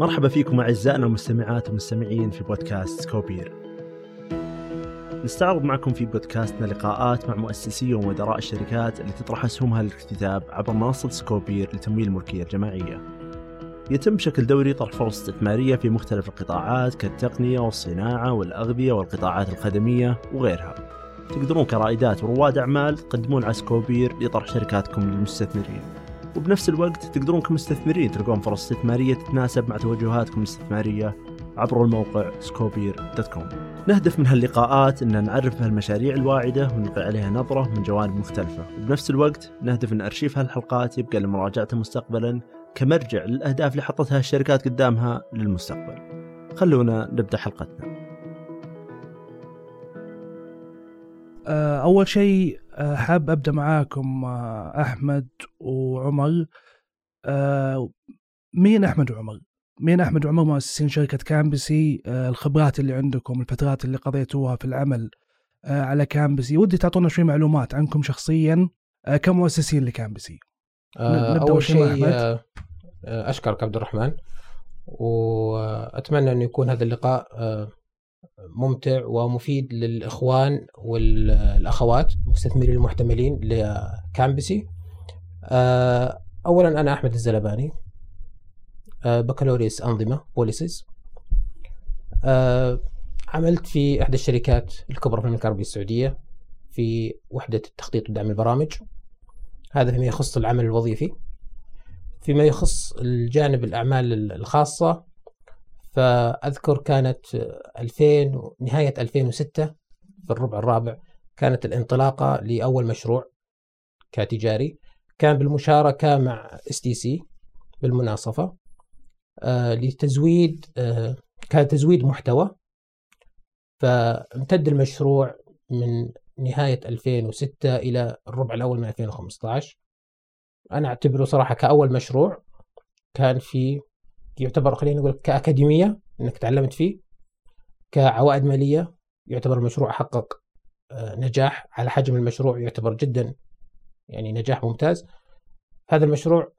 مرحبا فيكم أعزائنا المستمعات والمستمعين في بودكاست سكوبير نستعرض معكم في بودكاستنا لقاءات مع مؤسسي ومدراء الشركات اللي تطرح أسهمها للاكتتاب عبر منصة سكوبير لتمويل الملكية الجماعية. يتم بشكل دوري طرح فرص استثمارية في مختلف القطاعات كالتقنية والصناعة والأغذية والقطاعات الخدمية وغيرها. تقدرون كرائدات ورواد أعمال تقدمون على سكوبير لطرح شركاتكم للمستثمرين. وبنفس الوقت تقدرون كمستثمرين تلقون فرص استثمارية تتناسب مع توجهاتكم الاستثمارية عبر الموقع سكوبير.com نهدف من هاللقاءات أن نعرف هالمشاريع الواعدة ونلقي عليها نظرة من جوانب مختلفة. وبنفس الوقت نهدف أن أرشيف هالحلقات يبقى لمراجعته مستقبلا كمرجع للأهداف اللي حطتها الشركات قدامها للمستقبل. خلونا نبدأ حلقتنا. آه، أول شيء حاب أبدأ معاكم آه، أحمد وعمر مين أحمد وعمر؟ مين أحمد وعمر مؤسسين شركة كامبسي الخبرات اللي عندكم الفترات اللي قضيتوها في العمل على كامبسي ودي تعطونا شوي معلومات عنكم شخصيا كمؤسسين لكامبسي أول شيء. أشكرك عبد الرحمن وأتمنى أن يكون هذا اللقاء ممتع ومفيد للإخوان والأخوات المستثمرين المحتملين لكامبسي. آه، اولا أنا أحمد الزلباني. آه، بكالوريوس أنظمة policies. آه، عملت في إحدى الشركات الكبرى في المملكة العربية السعودية في وحدة التخطيط ودعم البرامج. هذا فيما يخص العمل الوظيفي. فيما يخص الجانب الأعمال الخاصة فأذكر كانت 2000 نهاية 2006 في الربع الرابع كانت الانطلاقة لأول مشروع كتجاري. كان بالمشاركة مع STC بالمناصفة آه لتزويد آه كان تزويد محتوى. فامتد المشروع من نهاية 2006 إلى الربع الأول من 2015 أنا أعتبره صراحة كأول مشروع كان في يعتبر خلينا نقول كأكاديمية أنك تعلمت فيه كعوائد مالية يعتبر المشروع حقق آه، نجاح على حجم المشروع يعتبر جدا يعني نجاح ممتاز. هذا المشروع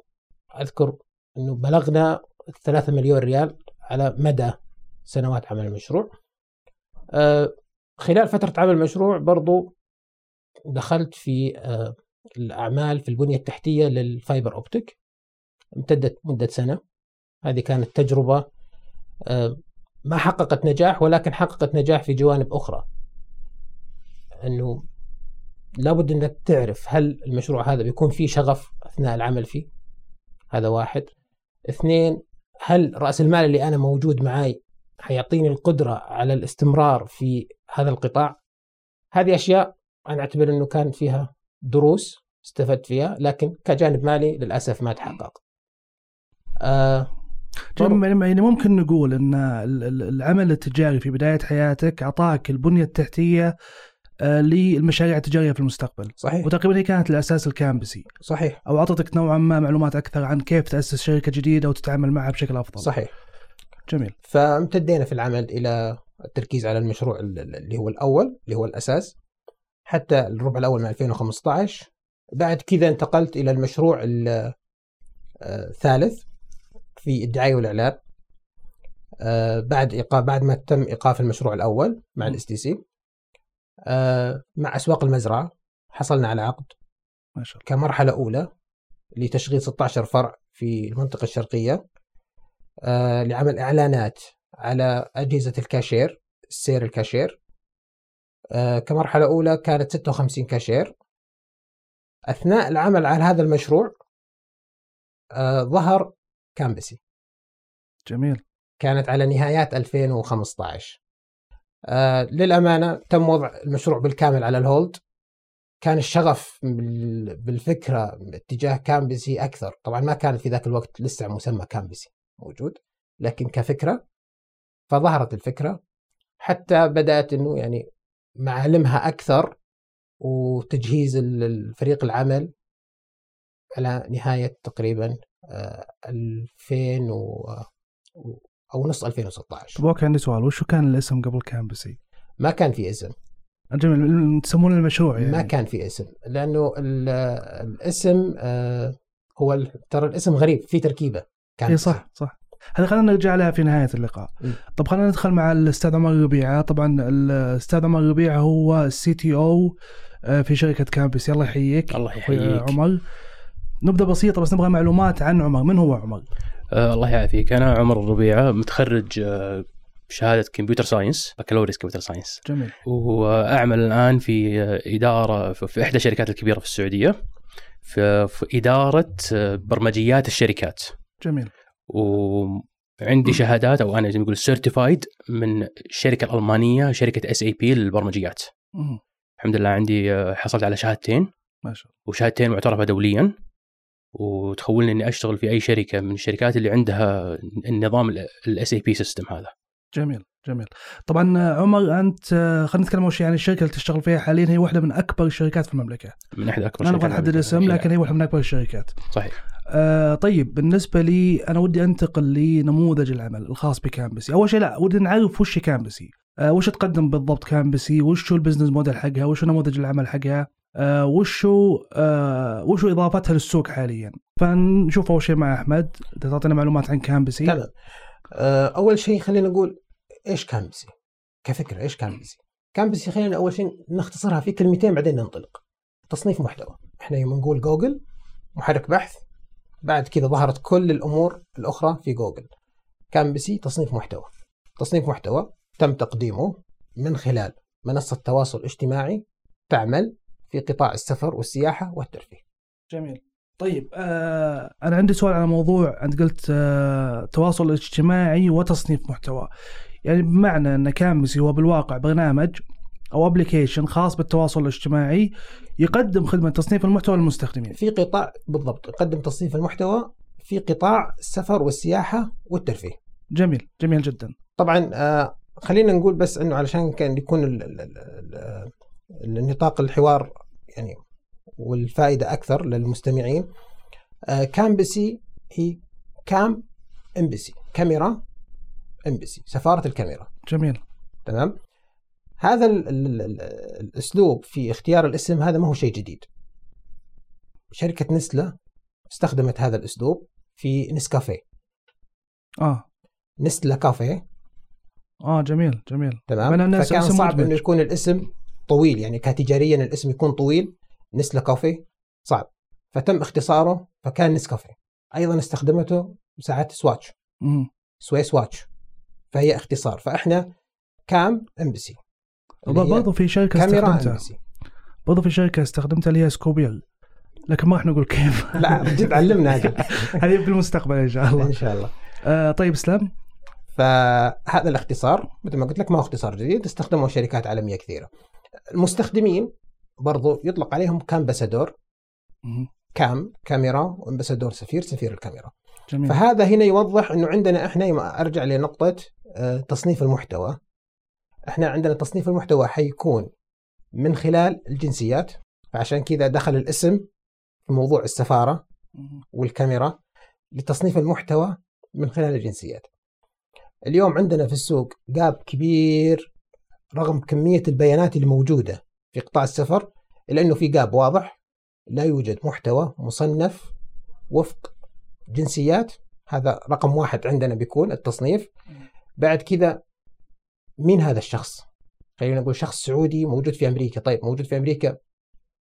أذكر أنه بلغنا 3 مليون ريال على مدى سنوات عمل المشروع. آه، خلال فترة عمل المشروع برضو دخلت في آه، الأعمال في البنية التحتية للفايبر أوبتيك امتدت مدة سنة. هذه كانت تجربة آه، ما حققت نجاح ولكن حققت نجاح في جوانب أخرى. أنه لابد أنك تعرف هل المشروع هذا بيكون فيه شغف أثناء العمل فيه. هذا واحد. اثنين هل رأس المال اللي أنا موجود معي حيعطيني القدرة على الاستمرار في هذا القطاع؟ هذه أشياء أنا أعتبر أنه كان فيها دروس استفدت فيها لكن كجانب مالي للأسف ما تحقق. آه يعني ممكن نقول إن العمل التجاري في بداية حياتك أعطاك البنية التحتية آه، للمشاريع التجارية في المستقبل. صحيح. وتقريبا هي كانت الأساس الكامبسي. صحيح. أو أعطتك نوعا ما معلومات أكثر عن كيف تأسس شركة جديدة وتتعامل معها بشكل أفضل. صحيح. جميل. فامتدينا في العمل إلى التركيز على المشروع اللي هو الأول اللي هو الأساس. حتى الربع الأول من 2015 بعد كذا انتقلت إلى المشروع الثالث آه، في الدعاية والاعلان آه بعد ايقاف بعد ما تم إيقاف المشروع الأول مع ال STC مع أسواق المزرعة حصلنا على عقد ما شاء الله. كمرحلة أولى لتشغيل 16 فرع في المنطقة الشرقية آه لعمل إعلانات على أجهزة الكاشير السير الكاشير آه كمرحلة أولى كانت 56 كاشير. أثناء العمل على هذا المشروع ظهر كامبسي جميل. كانت على نهايات 2015 آه للأمانة تم وضع المشروع بالكامل على ال hold. كان الشغف بالفكرة اتجاه كامبسي أكثر. طبعا ما كان في ذاك الوقت لسه مسمى كامبسي موجود لكن كفكرة فظهرت الفكرة. حتى بدأت أنه يعني معالمها أكثر وتجهيز الفريق العمل على نهاية تقريبا 2000 و... أو نص 2016 طيب عندي سؤال. وشو كان الاسم قبل كامبسي؟ ما كان في اسم. جميل تسمون المشروع يعني. ما كان في اسم لأنه الاسم آه، هو ترى الاسم غريب في تركيبة. كان إي صح صح. هذا خلينا نرجع لها في نهاية اللقاء. م. طب خلينا ندخل مع الأستاذ عمر ربيعة. طبعا الاستاذ عمر ربيعة هو ال CTO في شركة كامبسي الله يحييك. الله يحييك. عمر. نبدأ بسيطة بس نبغى معلومات عن عمر. من هو عمر؟ آه الله يعافيك. أنا عمر الربيعه متخرج آه بشهادة computer science بكالوريوس computer science. جميل. واعمل الآن في آه، إدارة في إحدى الشركات الكبيرة في السعودية في, في إدارة آه، برمجيات الشركات. جميل. وعندي شهادات أو أنا زي ما نقول certified من الشركة الألمانية شركة SAP للبرمجيات. الحمد لله عندي آه، حصلت على شهادتين. ما شاء الله. وشهادتين معترفة دوليا. وتخولني إني أشتغل في أي شركة من الشركات اللي عندها النظام ال SAP system هذا. جميل جميل. طبعا عمر أنت خلينا نتكلم أول شيء عن الشركة اللي تشتغل فيها حاليا هي واحدة من أكبر الشركات في المملكة. من أحد أكبر لا نبغى شركات نحدد. اسم لكن هي واحدة من أكبر الشركات. صحيح. آه طيب بالنسبة لي أنا ودي أنتقل لنموذج العمل الخاص بكامبسي. أول شيء لا ودي نعرف وش كامبسي. آه وش تقدم بالضبط كامبسي؟ وش هو ال business model حقها؟ وش هو نموذج العمل حقها؟ آه وش هو آه وش هو إضافتها للسوق حاليا؟ فنشوف أول شيء مع أحمد. تعطينا معلومات عن كامبسي. تمام. آه، أول شيء خلينا نقول إيش كامبسي؟ كفكرة إيش كامبسي؟ كامبسي خلينا أول شيء نختصرها في كلمتين بعدين ننطلق. تصنيف محتوى. إحنا يوم نقول جوجل محرك بحث بعد كذا ظهرت كل الأمور الأخرى في جوجل. كامبسي تصنيف محتوى. تصنيف محتوى تم تقديمه من خلال منصة تواصل اجتماعي تعمل في قطاع السفر والسياحة والترفيه. جميل. طيب آه أنا عندي سؤال على موضوع أنت قلت آه تواصل اجتماعي وتصنيف محتوى. يعني بمعنى أن كامبسي هو بالواقع برنامج أو application خاص بالتواصل الاجتماعي يقدم خدمة تصنيف المحتوى للمستخدمين. في قطاع بالضبط يقدم تصنيف المحتوى في قطاع السفر والسياحة والترفيه. جميل جميل جدا. طبعا آه، خلينا نقول بس إنه علشان كان يكون ال ال ال ال النطاق الحوار يعني والفائدة أكثر للمستمعين. آه، كامبسي هي cam embassy؟ camera embassy سفارة الكاميرا. جميل. تمام؟ هذا ال ال ال الأسلوب في اختيار الاسم هذا ما هو شيء جديد. شركة نسله استخدمت هذا الأسلوب في نسكافيه. آه. نسله كافيه. آه جميل جميل. تمام؟ فكان صعب. إنه يكون الاسم طويل يعني كتجاريا الاسم يكون طويل نسلا كافيه صعب. فتم اختصاره فكان نسكافيه أيضا استخدمته ساعات سواتش. Swiss watch فهي اختصار. فإحنا cam؟ embassy برضو في شركة استخدمتها. برضو في شركة استخدمتها اللي هي سكوبير لكن ما راح نقول كيف. لا جد علمنا. هذه في المستقبل إن شاء الله. إن شاء الله. آه طيب إسلام. فهذا الاختصار مثل ما قلت لك ما هو اختصار جديد استخدمه شركات عالمية كثيرة. المستخدمين برضو يطلق عليهم كامباسادور. كام؟ كاميرا وامباسادور سفير سفير الكاميرا. جميل. فهذا هنا يوضح إنه عندنا إحنا أرجع لنقطة آه، تصنيف المحتوى. إحنا عندنا تصنيف المحتوى حيكون من خلال الجنسيات. فعشان كذا دخل الاسم في موضوع السفارة. والكاميرا لتصنيف المحتوى من خلال الجنسيات. اليوم عندنا في السوق جاب كبير رغم كمية البيانات اللي موجودة في قطاع السفر إلا أنه في جاب واضح لا يوجد محتوى مصنف وفق جنسيات. هذا رقم واحد عندنا بيكون التصنيف. بعد كذا مين هذا الشخص؟ خلينا نقول شخص سعودي موجود في أمريكا. طيب موجود في أمريكا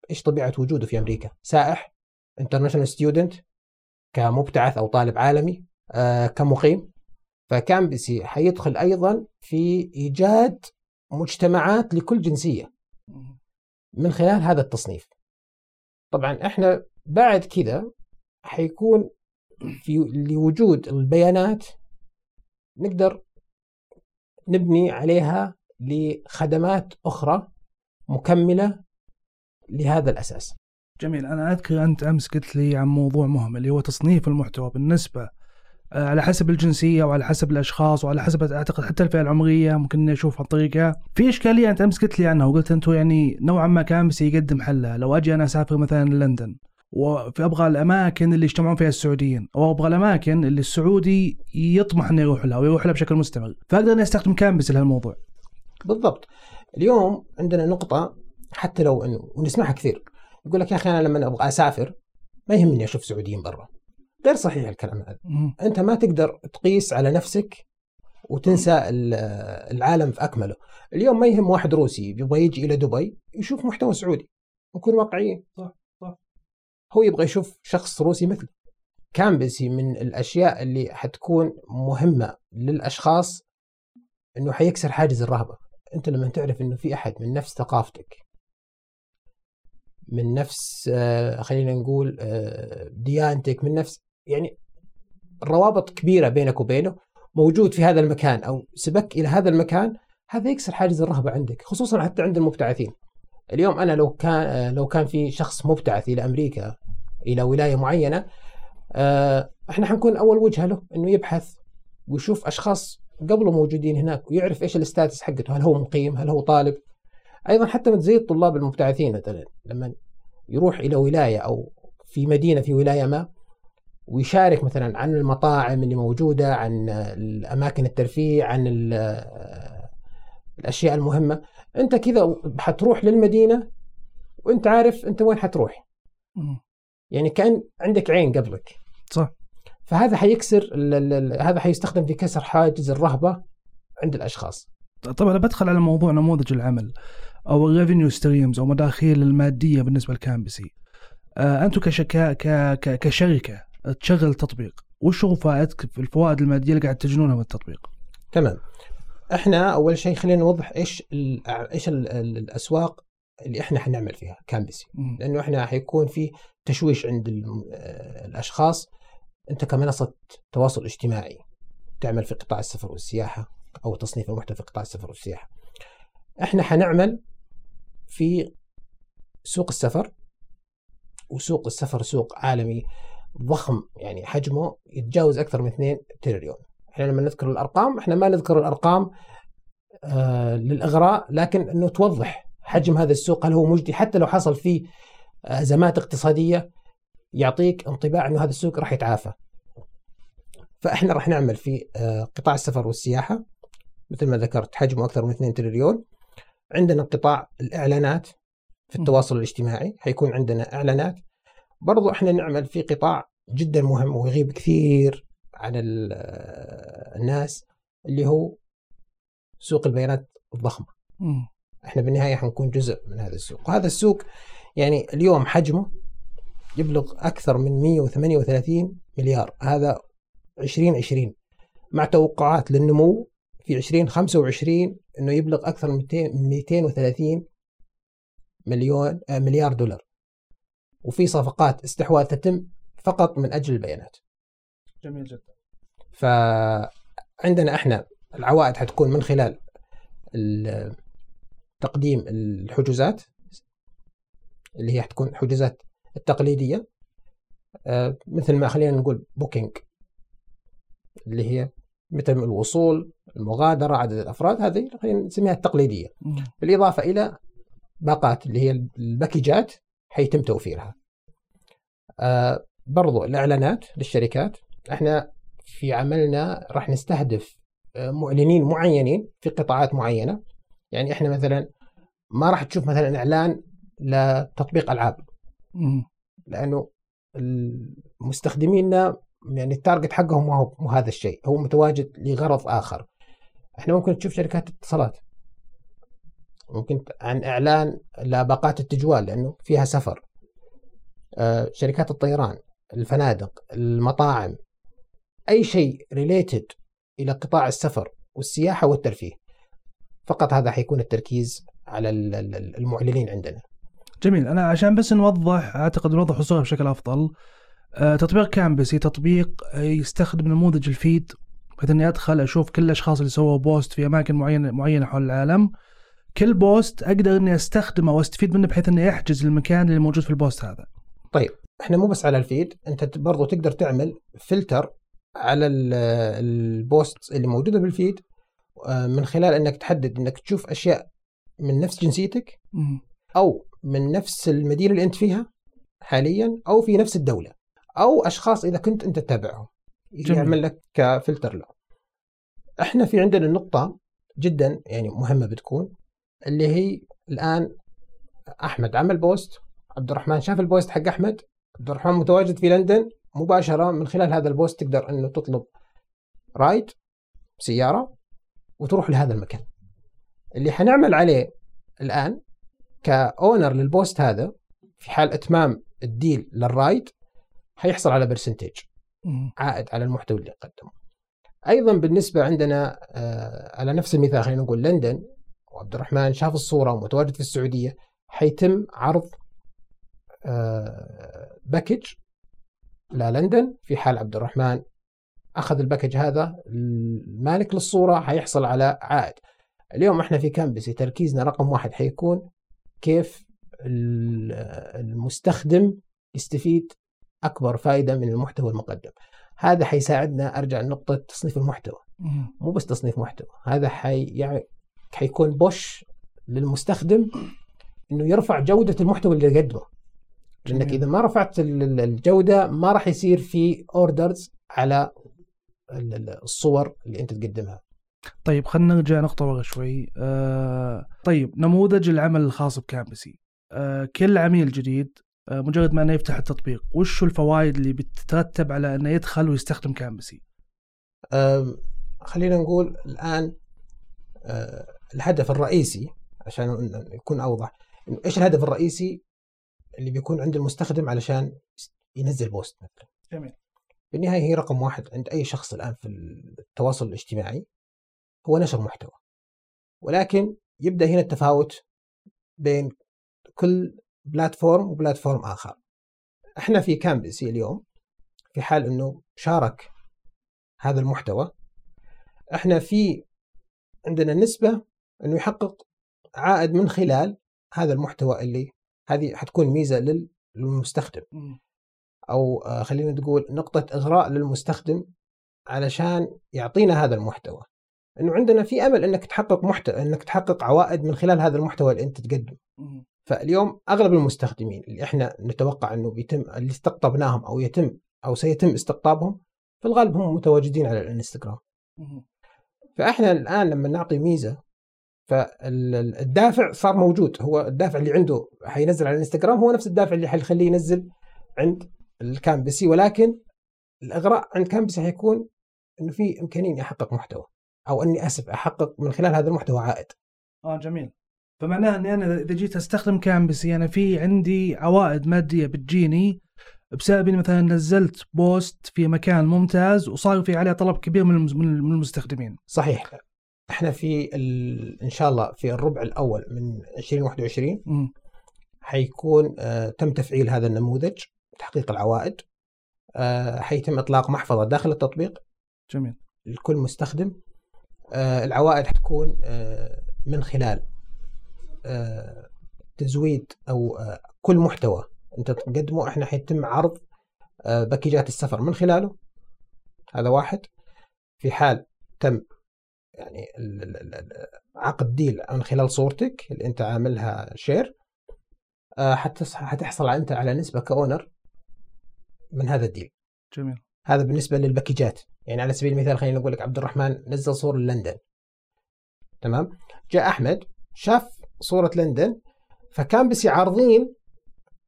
إيش طبيعة وجوده في أمريكا؟ سائح international student كمبتعث أو طالب عالمي آه كمقيم. فكامبسي حيدخل أيضا في إيجاد مجتمعات لكل جنسية من خلال هذا التصنيف. طبعا إحنا بعد كذا حيكون في لوجود البيانات نقدر نبني عليها لخدمات أخرى مكملة لهذا الأساس. جميل. أنا أذكر أنت أمس قلت لي عن موضوع مهم اللي هو تصنيف المحتوى بالنسبة على حسب الجنسية وعلى حسب الأشخاص وعلى حسب أعتقد حتى الفئة العمرية ممكن إني أشوف عن طريقها في إشكالية أنت أمس قلت لي عنها وقلت أنتم يعني نوعا ما كامس يقدم حلها. لو أجي أنا أسافر مثلا لندن وفي أبغى الأماكن اللي يجتمعون فيها السعوديين أو أبغى الأماكن اللي السعودي يطمح إنه يروح لها ويروح لها بشكل مستمر فأقدر إني أستخدم كامبس لهالموضوع. بالضبط. اليوم عندنا نقطة حتى لو إنه ونسمعها كثير. يقول لك يا أخي أنا لما أبغى أسافر ما يهمني أشوف سعوديين برا. غير صحيح الكلام هذا. أنت ما تقدر تقيس على نفسك وتنسى ال- العالم في أكمله. اليوم ما يهم واحد روسي يبغى يجي إلى دبي يشوف محتوى سعودي نكون واقعيين. صح، صح. هو يبغى يشوف شخص روسي مثله. كامبسي من الأشياء اللي حتكون مهمة للأشخاص إنه حيكسر حاجز الرهبة. أنت لما تعرف إنه في أحد من نفس ثقافتك من نفس آه، خلينا نقول آه، ديانتك من نفس يعني روابط كبيرة بينك وبينه موجود في هذا المكان أو سبك إلى هذا المكان هذا يكسر حاجز الرهبة عندك خصوصا حتى عند المبتعثين. اليوم أنا لو كان لو كان في شخص مبتعث إلى أمريكا إلى ولاية معينة آه، إحنا حنكون أول وجهة له إنه يبحث ويشوف أشخاص قبله موجودين هناك ويعرف إيش الستاتس حقته هل هو مقيم هل هو طالب. أيضا حتى زي الطلاب المبتعثين مثلا لما يروح إلى ولاية أو في مدينة في ولاية ما ويشارك مثلا عن المطاعم اللي موجودة عن الأماكن الترفيه عن ال- الأشياء المهمة. أنت كذا حتروح للمدينة وأنت عارف أنت وين حتروح. يعني كأن عندك عين قبلك. صح. فهذا حيكسر هذا حيستخدم في كسر حاجز الرهبة عند الأشخاص. طبعا أنا بدخل على موضوع نموذج العمل أو ال revenue streams أو مداخيل المادية بالنسبة لكامبسي آه أنتم كشكا ك... ك... كشركة تشغل تطبيق وش هو فائدتك في الفوائد المادية اللي قاعد تجنونها من التطبيق؟ تمام. إحنا أول شيء خلينا نوضح إيش ال إيش ال ال الأسواق اللي إحنا حنعمل فيها كامبسي. لأنه إحنا حيكون في تشويش عند آه، الأشخاص. أنت كمنصة تواصل اجتماعي تعمل في قطاع السفر والسياحة أو تصنيف المحتوى في قطاع السفر والسياحة. إحنا حنعمل في سوق السفر وسوق السفر سوق عالمي. ضخم يعني حجمه يتجاوز أكثر من 2 تريليون إحنا لما نذكر الأرقام إحنا ما نذكر الأرقام آه للإغراء لكن إنه توضح حجم هذا السوق هل هو مجدي حتى لو حصل فيه أزمات اقتصادية يعطيك انطباع إنه هذا السوق راح يتعافى. فإحنا راح نعمل في آه قطاع السفر والسياحة مثل ما ذكرت حجمه أكثر من 2 تريليون. عندنا قطاع الإعلانات في التواصل الاجتماعي حيكون عندنا إعلانات برضو إحنا نعمل في قطاع جدا مهم ويغيب كثير عن ال- الناس اللي هو سوق البيانات الضخمة. إحنا بالنهاية حنكون جزء من هذا السوق. وهذا السوق يعني اليوم حجمه يبلغ أكثر من 138 مليار. هذا 2020 مع توقعات للنمو في 2025 إنه يبلغ أكثر من 200 من 230 مليون آه، مليار دولار. وفي صفقات استحواذ تتم فقط من أجل البيانات. جميل جدا. فعندنا إحنا العوائد حتكون من خلال ال- تقديم الحجوزات اللي هي حتكون حجوزات التقليدية. آه، مثل ما خلينا نقول بوكينج اللي هي مثل الوصول المغادرة عدد الأفراد هذه خلينا نسميها التقليدية. مم. بالإضافة إلى باقات اللي هي الباكجات حيتم توفيرها. آه برضو الإعلانات للشركات. إحنا في عملنا راح نستهدف آه، معلنين معينين في قطاعات معينة. يعني إحنا مثلا ما راح تشوف مثلا إعلان لتطبيق ألعاب. مم. لأنه مستخدمينا يعني التارجت حقهم ما هو هذا الشيء. هو متواجد لغرض آخر. إحنا ممكن تشوف شركات اتصالات. ممكن عن إعلان لباقات التجوال لأنه فيها سفر. آه، شركات الطيران الفنادق المطاعم أي شيء related إلى قطاع السفر والسياحة والترفيه. فقط هذا حيكون التركيز على ال- ال- المعلنين عندنا. جميل. أنا عشان بس نوضح أعتقد نوضح الصورة بشكل أفضل. آه، تطبيق كامبسي تطبيق آه، يستخدم نموذج ال feed بحيث إني أدخل أشوف كل الأشخاص اللي سووا post في أماكن معينه معينة حول العالم. كل post أقدر إني أستخدمه وأستفيد منه بحيث إني أحجز المكان اللي موجود في ال post هذا طيب إحنا مو بس على ال feed أنت برضو تقدر تعمل فلتر على ال- ال post اللي موجودة بال feed آه، من خلال إنك تحدد إنك تشوف أشياء من نفس جنسيتك. أو من نفس المدينة اللي أنت فيها حاليا أو في نفس الدولة أو أشخاص إذا كنت أنت تتابعهم. يعمل لك كفلتر له إحنا في عندنا نقطة جدا يعني مهمة بتكون اللي هي الآن أحمد. عمل post. عبد الرحمن شاف ال post حق أحمد؟ عبد الرحمن متواجد في لندن. مباشرة من خلال هذا ال post تقدر إنه تطلب ride سيارة وتروح لهذا المكان. اللي حنعمل عليه الآن ك owner لل post هذا في حال إتمام ال deal لل ride حيحصل على percentage. عائد على المحتوى اللي قدمه. أيضا بالنسبة عندنا آه، على نفس المثال خلينا نقول لندن وعبد الرحمن شاف الصورة ومتواجد في السعودية حيتم عرض آه، package للندن في حال عبد الرحمن أخذ ال package هذا المالك للصورة حيحصل على عائد. اليوم إحنا في كامبسي تركيزنا رقم واحد حيكون كيف ال- المستخدم يستفيد أكبر فائدة من المحتوى المقدم. هذا حيساعدنا أرجع لنقطة تصنيف المحتوى. مو بس تصنيف محتوى هذا حي يعني حيكون push للمستخدم إنه يرفع جودة المحتوى اللي يقدمه لأنك. إذا ما رفعت ال- ال- الجودة ما راح يصير في orders على ال- ال- الصور اللي أنت تقدمها. طيب خلينا نرجع نقطة ورا شوي. آه طيب نموذج العمل الخاص بكامبسي. آه كل عميل جديد آه مجرد ما أنه يفتح التطبيق وش الفوائد اللي بتترتب على أنه يدخل ويستخدم كامبسي؟ أم، خلينا نقول الآن أه، الهدف الرئيسي عشان يكون أوضح إيش الهدف الرئيسي اللي بيكون عند المستخدم علشان ينزل post مثلا؟ جميل. بالنهاية هي رقم واحد عند أي شخص الآن في التواصل الاجتماعي هو نشر محتوى. ولكن يبدأ هنا التفاوت بين كل platform و platform آخر. إحنا في كامبسي اليوم في حال إنه شارك هذا المحتوى إحنا في عندنا نسبة إنه يحقق عائد من خلال هذا المحتوى اللي هذه حتكون ميزة لل- للمستخدم. أو آه، خلينا نقول نقطة إغراء للمستخدم علشان يعطينا هذا المحتوى إنه عندنا في أمل إنك تحقق محتوى إنك تحقق عوائد من خلال هذا المحتوى اللي أنت تقدمه. فاليوم أغلب المستخدمين اللي إحنا نتوقع إنه بيتم اللي استقطبناهم أو يتم أو سيتم استقطابهم في الغالب هم متواجدين على الإنستغرام. فإحنا الآن لما نعطي ميزة فالدافع صار موجود. هو الدافع اللي عنده حينزل على الانستغرام هو نفس الدافع اللي حيخليه ينزل عند الكامبسي ولكن الإغراء عند كامبسي حيكون إنه في امكانيه اني أحقق محتوى أو إني آسف أحقق من خلال هذا المحتوى عائد. آه جميل. فمعناها إني أنا إذا جيت أستخدم كامبسي أنا في عندي عوائد مادية بتجيني بسبب إني مثلا نزلت post في مكان ممتاز وصار في عليه طلب كبير من المستخدمين. صحيح. إحنا في ال... إن شاء الله في الربع الأول من 2021 مم. حيكون آه تم تفعيل هذا النموذج تحقيق العوائد آه حيتم إطلاق محفظة داخل التطبيق. جميل. لكل مستخدم. آه العوائد حتكون آه من خلال آه تزويد أو آه كل محتوى. أنت تقدمه إحنا حيتم عرض آه باكيجات السفر من خلاله. هذا واحد. في حال تم يعني عقد deal من خلال صورتك اللي انت عاملها share آه، حتحصل انت على نسبة ك owner من هذا ال deal. جميل. هذا بالنسبة للباكيجات. يعني على سبيل المثال خلينا نقول لك عبد الرحمن نزل صورة لندن. تمام؟ جاء أحمد شاف صورة لندن فكان بس عارضين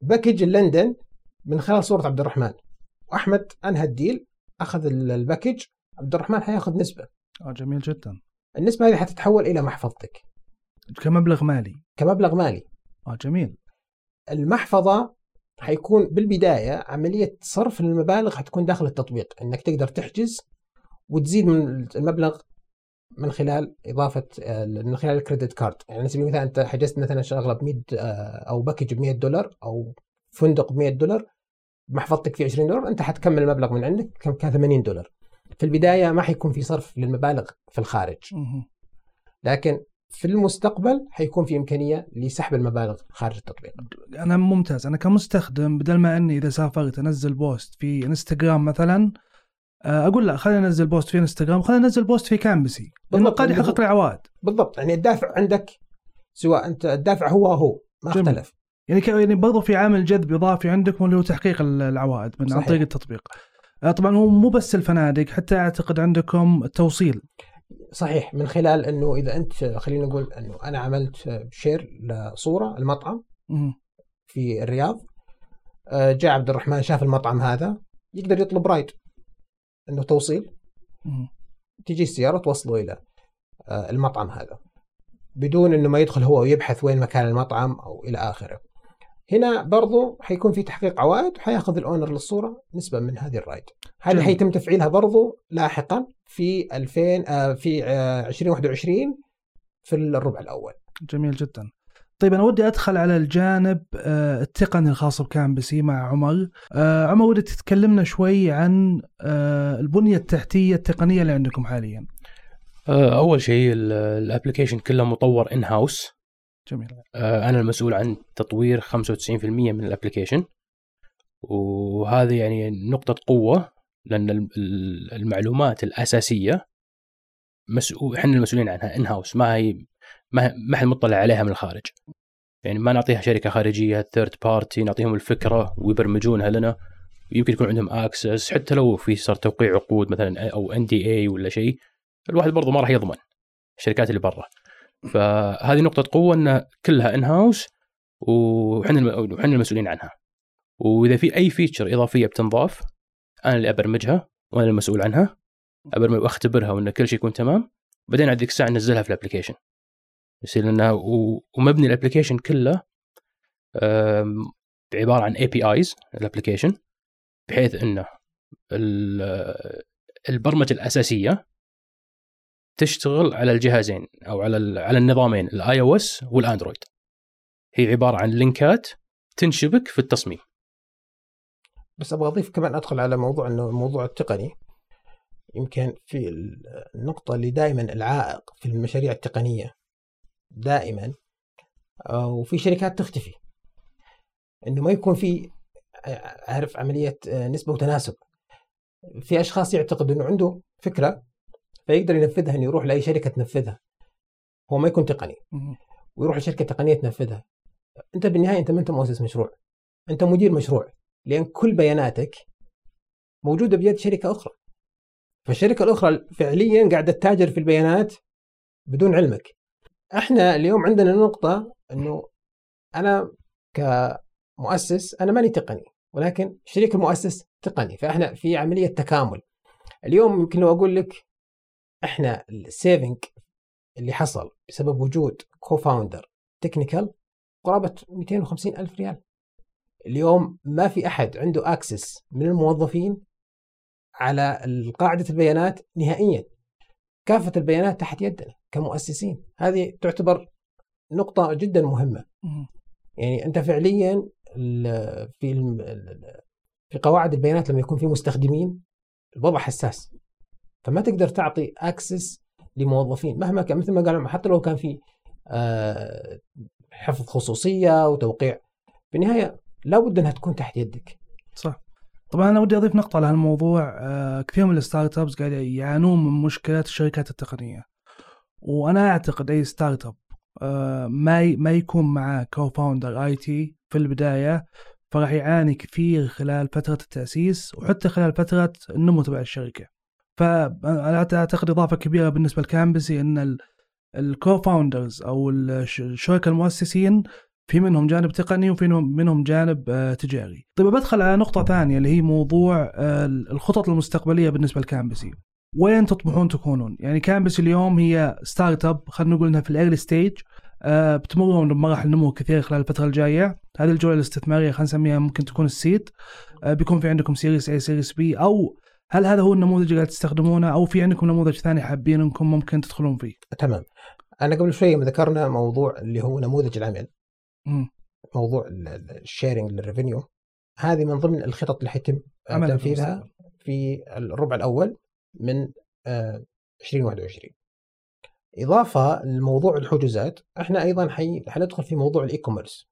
package لندن من خلال صورة عبد الرحمن وأحمد أنهى ال deal أخذ ال- ال package عبد الرحمن حيأخذ نسبة. آه جميل جدا. النسبة هذه حتتحول إلى محفظتك. كمبلغ مالي. كمبلغ مالي. آه جميل. المحفظة حيكون بالبداية عملية صرف المبالغ حتكون داخل التطبيق إنك تقدر تحجز وتزيد من المبلغ من خلال إضافة آه، من خلال ال credit card. يعني على سبيل المثال أنت حجزت مثلا شغلة ب 100 آه، أو package ب 100 دولار أو فندق ب 100 دولار محفظتك فيه 20 دولار أنت حتكمل المبلغ من عندك كان 80 دولار. في البداية ما حيكون في صرف للمبالغ في الخارج. لكن في المستقبل حيكون في إمكانية لسحب المبالغ خارج التطبيق. أنا ممتاز. أنا كمستخدم بدل ما أني إذا سافرت أنزل post في إنستغرام مثلا آه، أقول لا خلينا أنزل post في إنستغرام خلينا أنزل post في Cambassy بالضبط، قد يحقق لي عوائد. بالضبط. يعني الدافع عندك سواء أنت الدافع هو هو ما جميل. اختلف. يعني يعني برضو في عامل جذب إضافي عندكم اللي هو تحقيق ال- العوائد من عن صحيح. طريق التطبيق. طبعا هو مو بس الفنادق حتى أعتقد عندكم التوصيل صحيح من خلال إنه إذا أنت خلينا نقول إنه أنا عملت share لصورة المطعم. في الرياض آه، جاء عبد الرحمن شاف المطعم هذا يقدر يطلب رايد إنه توصيل. تجي السيارة توصله إلى آه، المطعم هذا بدون إنه ما يدخل هو ويبحث وين مكان المطعم أو إلى آخره هنا برضو حيكون في تحقيق عوائد وحياخذ الأونر للصورة نسبة من هذه الرايد هذه. حيتم تفعيلها برضو؟ لاحقا في 2000 آه، في آه، 2021 في الربع الأول. جميل جدا. طيب أنا ودي أدخل على الجانب آه، التقني الخاص ب Cambassy مع عمر. آه، عمر ودي تتكلمنا شوي عن آه، البنية التحتية التقنية اللي عندكم حاليا. آه، أول شيء ال application كله مطور in-house جميل. أنا المسؤول عن تطوير 95% من ال application وهذه يعني لأن الم- ال- المعلومات الأساسية مسؤول إحنا المسؤولين عنها in-house ما هي ما ما حد مطلع عليها من الخارج. يعني ما نعطيها شركة خارجية third party نعطيهم الفكرة ويبرمجونها لنا. يمكن يكون عندهم access حتى لو في صار توقيع عقود مثلا أو NDA ولا شيء الواحد برضه ما راح يضمن الشركات اللي برا. فهذه نقطة قوة إن كلها in-house وحنا وحنا المسؤولين عنها. وإذا في أي feature إضافية بتنضاف أنا اللي أبرمجها وأنا المسؤول عنها. أبرمج وأختبرها وإن كل شيء يكون تمام. بعدين ذيك الساعة ننزلها في ال application يصير لنا ومبني ال application كله عبارة عن APIs ال application بحيث إنه ال- البرمجة الأساسية تشتغل على الجهازين أو على على النظامين ال iOS والأندرويد. هي عبارة عن لينكات تنشبك في التصميم. بس أبغى أضيف كمان أدخل على موضوع إنه الموضوع التقني. يمكن في النقطة اللي دائما العائق في المشاريع التقنية. دائما. آه، وفي شركات تختفي. إنه ما يكون في عارف عملية آه، نسبة وتناسب. في أشخاص يعتقد إنه عنده فكرة فيقدر ينفذها إنه يروح لأي شركة تنفذها. هو ما يكون تقني. ويروح لشركة تقنية تنفذها. أنت بالنهاية أنت ما أنت مؤسس مشروع. أنت مدير مشروع. لأن كل بياناتك موجودة بيد شركة أخرى. فالشركة الأخرى فعليا قاعدة تتاجر في البيانات بدون علمك. إحنا اليوم عندنا نقطة إنه أنا كمؤسس أنا ماني تقني. ولكن شريك المؤسس تقني. فإحنا في عملية تكامل. اليوم يمكن لو أقول لك إحنا ال saving اللي حصل بسبب وجود co-founder technical قرابة 250 ألف ريال. اليوم ما في أحد عنده access من الموظفين على قاعدة البيانات نهائيا. كافة البيانات تحت يدنا كمؤسسين. هذه تعتبر نقطة جدا مهمة. يعني أنت فعليا في في قواعد البيانات لما يكون في مستخدمين الوضع حساس. فما تقدر تعطي access لموظفين. مهما كان مثل ما قال حتى لو كان في آه، حفظ خصوصية وتوقيع في النهاية لابد أنها تكون تحت يدك. صح. طبعا أنا ودي أضيف نقطة على هالموضوع. آه، كثير من ال startups قاعد يعانون من مشكلات الشركات التقنية. وأنا أعتقد أي startup آه، ما ما يكون معاه co-founder IT في البداية فراح يعاني كثير خلال فترة التأسيس وحتى خلال فترة النمو تبع الشركة. فأنا أعتقد إضافة كبيرة بالنسبة ل Cambassy إن ال co-founders أو الش- الشركاء المؤسسين في منهم جانب تقني وفي منهم- جانب آه، تجاري. طيب بدخل على نقطة ثانية اللي هي موضوع آه، الخطط المستقبلية بالنسبة ل Cambassy. وين تطمحون تكونون؟ يعني Cambassy اليوم هي startup خلينا نقول إنها في ال early stage آه، بتمرون بمراحل نمو كثير خلال الفترة الجاية، هذه الجولة الاستثمارية خلينا نسميها ممكن تكون ال seed بيكون في عندكم series A series B أو هل هذا هو النموذج اللي قاعد تستخدمونه؟ أو في عندكم نموذج ثاني حابين انكم ممكن تدخلون فيه؟ تمام. أنا قبل شوية ذكرنا موضوع اللي هو نموذج العمل. مم. موضوع ال sharing لل revenue هذه من ضمن الخطط اللي حيتم آه، تنفيذها. في الربع الأول من آه، 2021 إضافة لموضوع الحجوزات إحنا أيضا حي... حندخل في موضوع ال e-commerce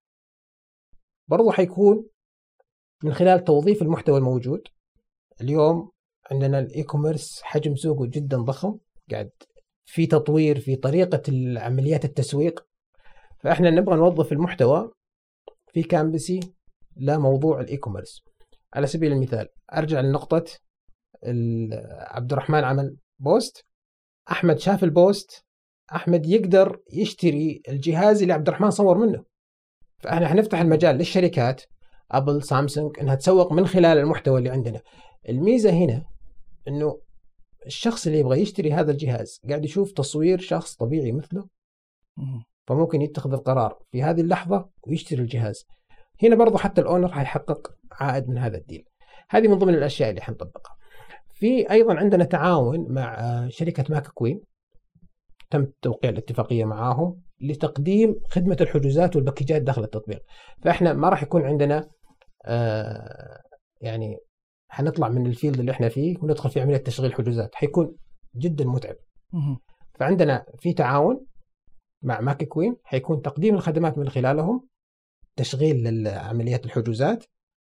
برضو حيكون من خلال توظيف المحتوى الموجود. اليوم عندنا ال e-commerce حجم سوقه جدا ضخم. قاعد في تطوير في طريقة عمليات التسويق. فإحنا نبغى نوظف المحتوى في Cambassy لموضوع ال e-commerce على سبيل المثال أرجع لنقطة عبد الرحمن عمل post. أحمد شاف ال post. أحمد يقدر يشتري الجهاز اللي عبد الرحمن صور منه. فإحنا حنفتح المجال للشركات. Apple Samsung إنها تسوق من خلال المحتوى اللي عندنا. الميزة هنا إنه الشخص اللي يبغى يشتري هذا الجهاز قاعد يشوف تصوير شخص طبيعي مثله مم. فممكن يتخذ القرار في هذه اللحظة ويشتري الجهاز. هنا برضو حتى ال owner حيحقق عائد من هذا ال deal. هذه من ضمن الأشياء اللي حنطبقها. في أيضا عندنا تعاون مع شركة ماك كوين تم توقيع الاتفاقية معاهم لتقديم خدمة الحجوزات والباكجات داخل التطبيق. فإحنا ما راح يكون عندنا آه، يعني حنطلع من ال field اللي إحنا فيه وندخل في عملية تشغيل حجوزات. حيكون جدا متعب. فعندنا في تعاون مع ماك كوين. حيكون تقديم الخدمات من خلالهم تشغيل لعمليات الحجوزات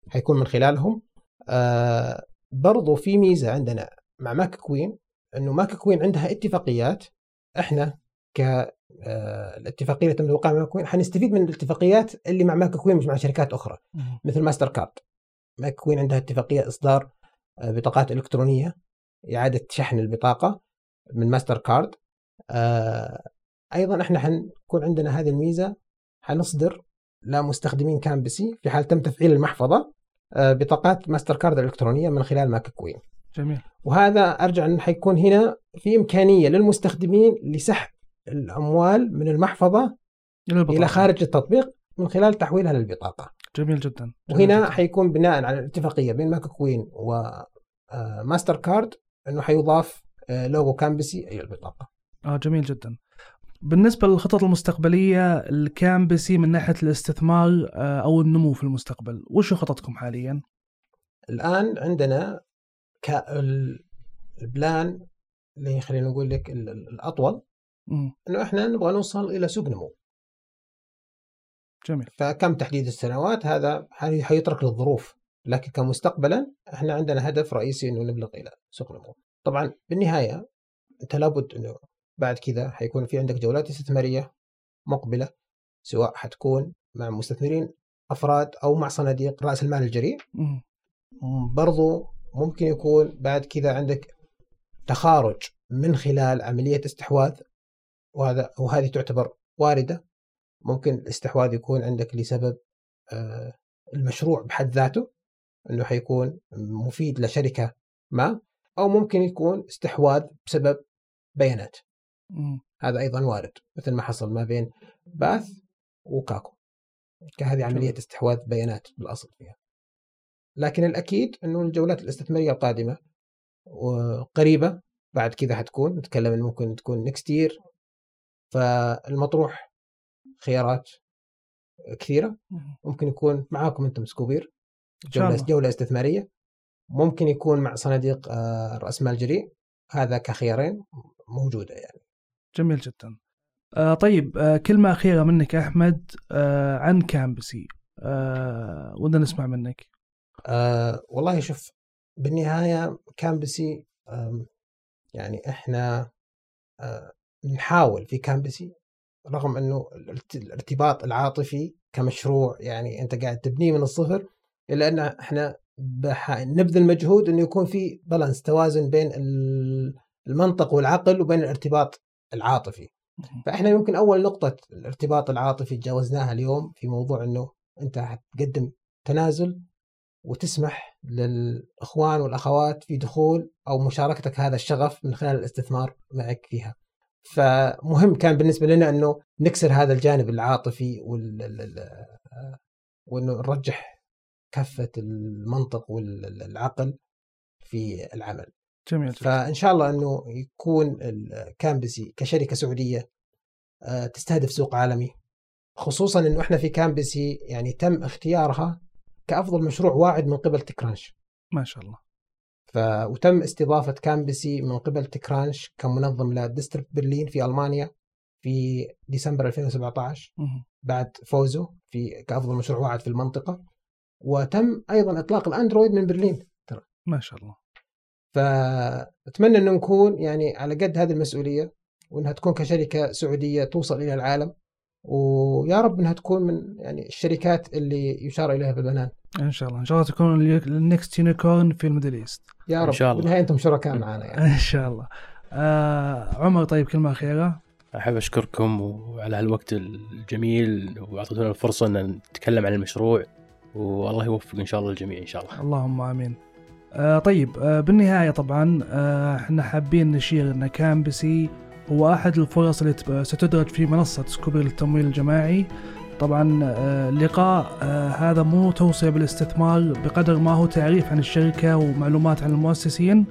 حيكون من خلالهم. آه برضو في ميزة عندنا مع ماك كوين إنه ماك كوين عندها اتفاقيات. إحنا ك آه الاتفاقية اللي تم توقيعها مع ماك كوين حنستفيد من الاتفاقيات اللي مع ماك كوين مش مع شركات أخرى. مثل ماستر كارد. ماك كوين عندها اتفاقية إصدار آه، بطاقات إلكترونية إعادة شحن البطاقة من ماستر كارد آه، أيضا إحنا حنكون عندنا هذه الميزة حنصدر لمستخدمين Cambassy في حال تم تفعيل المحفظة آه، بطاقات ماستر كارد الالكترونيه من خلال ماك كوين. جميل. وهذا أرجع إن حيكون هنا في إمكانية للمستخدمين لسحب الأموال من المحفظة. إلى خارج التطبيق من خلال تحويلها للبطاقة. جميل جدا جميل وهنا جداً. حيكون بناء على الاتفاقية بين ماك كوين وماستر كارد إنه حيضاف آه، logo Cambassy إلى البطاقة آه جميل جدا بالنسبة للخطط المستقبلية ال Cambassy من ناحية الاستثمار آه، أو النمو في المستقبل وش خططكم حاليا؟ الآن عندنا ال plan اللي خلينا نقول لك ال- ال- الأطول مم. إنه إحنا نبغى نوصل إلى سوق نمو جميل. فكم تحديد السنوات هذا حي- حيترك للظروف لكن كمستقبلا إحنا عندنا هدف رئيسي إنه نبلغ إلى سوق نمو طبعا بالنهاية أنت لابد إنه بعد كذا حيكون في عندك جولات استثمارية مقبلة سواء حتكون مع مستثمرين أفراد أو مع صناديق رأس المال الجريء. برضو ممكن يكون بعد كذا عندك تخارج من خلال عملية استحواذ وهذا وهذه تعتبر واردة. ممكن الاستحواذ يكون عندك لسبب آه، المشروع بحد ذاته إنه حيكون مفيد لشركة ما أو ممكن يكون استحواذ بسبب بيانات. مم. هذا أيضا وارد مثل ما حصل ما بين باث وكاكو كهذه عملية استحواذ بيانات بالأصل فيها. لكن الأكيد إنه الجولات الاستثمارية القادمة وقريبة بعد كذا حتكون نتكلم ممكن تكون نكست يير فالمطروح خيارات كثيرة. مم. ممكن يكون معاكم أنتم Scopeer جولة. جولة استثمارية. ممكن يكون مع صناديق آه، رأس مال جريء. هذا كخيارين موجودة يعني. جميل جدا. آه طيب آه كلمة أخيرة منك أحمد آه عن Cambassy. آه ودنا نسمع منك؟ آه والله شوف بالنهاية Cambassy آم، يعني إحنا آه نحاول في كامبسي رغم إنه الارت- الارتباط العاطفي كمشروع يعني أنت قاعد تبنيه من الصفر إلا أن إحنا. نبذل مجهود إنه يكون في بالانس توازن بين ال- المنطق والعقل وبين الارتباط العاطفي فإحنا يمكن أول نقطة الارتباط العاطفي تجاوزناها اليوم في موضوع إنه أنت حتقدم تنازل وتسمح للإخوان والأخوات في دخول أو مشاركتك هذا الشغف من خلال الاستثمار معك فيها. فمهم كان بالنسبة لنا إنه نكسر هذا الجانب العاطفي وال ال- ال- وإنه نرجح كفه المنطق والعقل في العمل. جميل فإن شاء الله إنه يكون الكامبسي كشركة سعودية آه، تستهدف سوق عالمي خصوصا إنه إحنا في Cambassy يعني تم اختيارها كأفضل مشروع واعد من قبل TechCrunch. ما شاء الله. ف... وتم استضافة Cambassy من قبل TechCrunch كمنظم ل Disrupt Berlin في ألمانيا في ديسمبر 2017 مم. بعد فوزه في كأفضل مشروع واعد في المنطقة. وتم أيضا إطلاق ال Android من برلين. ما شاء الله. فأتمنى إنه نكون يعني على قد هذه المسؤولية وإنها تكون كشركة سعودية توصل إلى العالم. ويا رب إنها تكون من يعني الشركات اللي يشار إليها بالبنان إن شاء الله. إن شاء الله تكون ال next unicorn في ال Middle East. يا إن رب شاء الله. بالنهايه أنتم شركاء معنا يعني. إن شاء الله. آه عمر طيب كلمة أخيرة. أحب أشكركم وعلى هالوقت الجميل وأعطيتونا الفرصة إن نتكلم عن المشروع والله يوفق إن شاء الله الجميع إن شاء الله. اللهم آمين. آه طيب آه بالنهاية طبعا آه إحنا حابين نشير إن Cambassy هو أحد الفرص اللي ستدرج في منصة Scopeer للتمويل الجماعي. طبعا آه اللقاء آه هذا مو توصية بالاستثمار بقدر ما هو تعريف عن الشركة ومعلومات عن المؤسسين.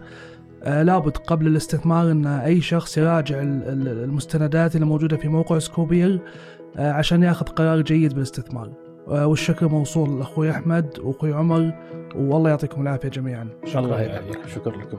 آه لابد قبل الاستثمار إن أي شخص يراجع ال- ال- المستندات اللي موجودة في موقع Scopeer آه عشان يأخذ قرار جيد بالاستثمار. آه والشكر موصول لأخوي أحمد وأخوي عمر والله يعطيكم العافية جميعا. الله يعافيك. شكرا لكم.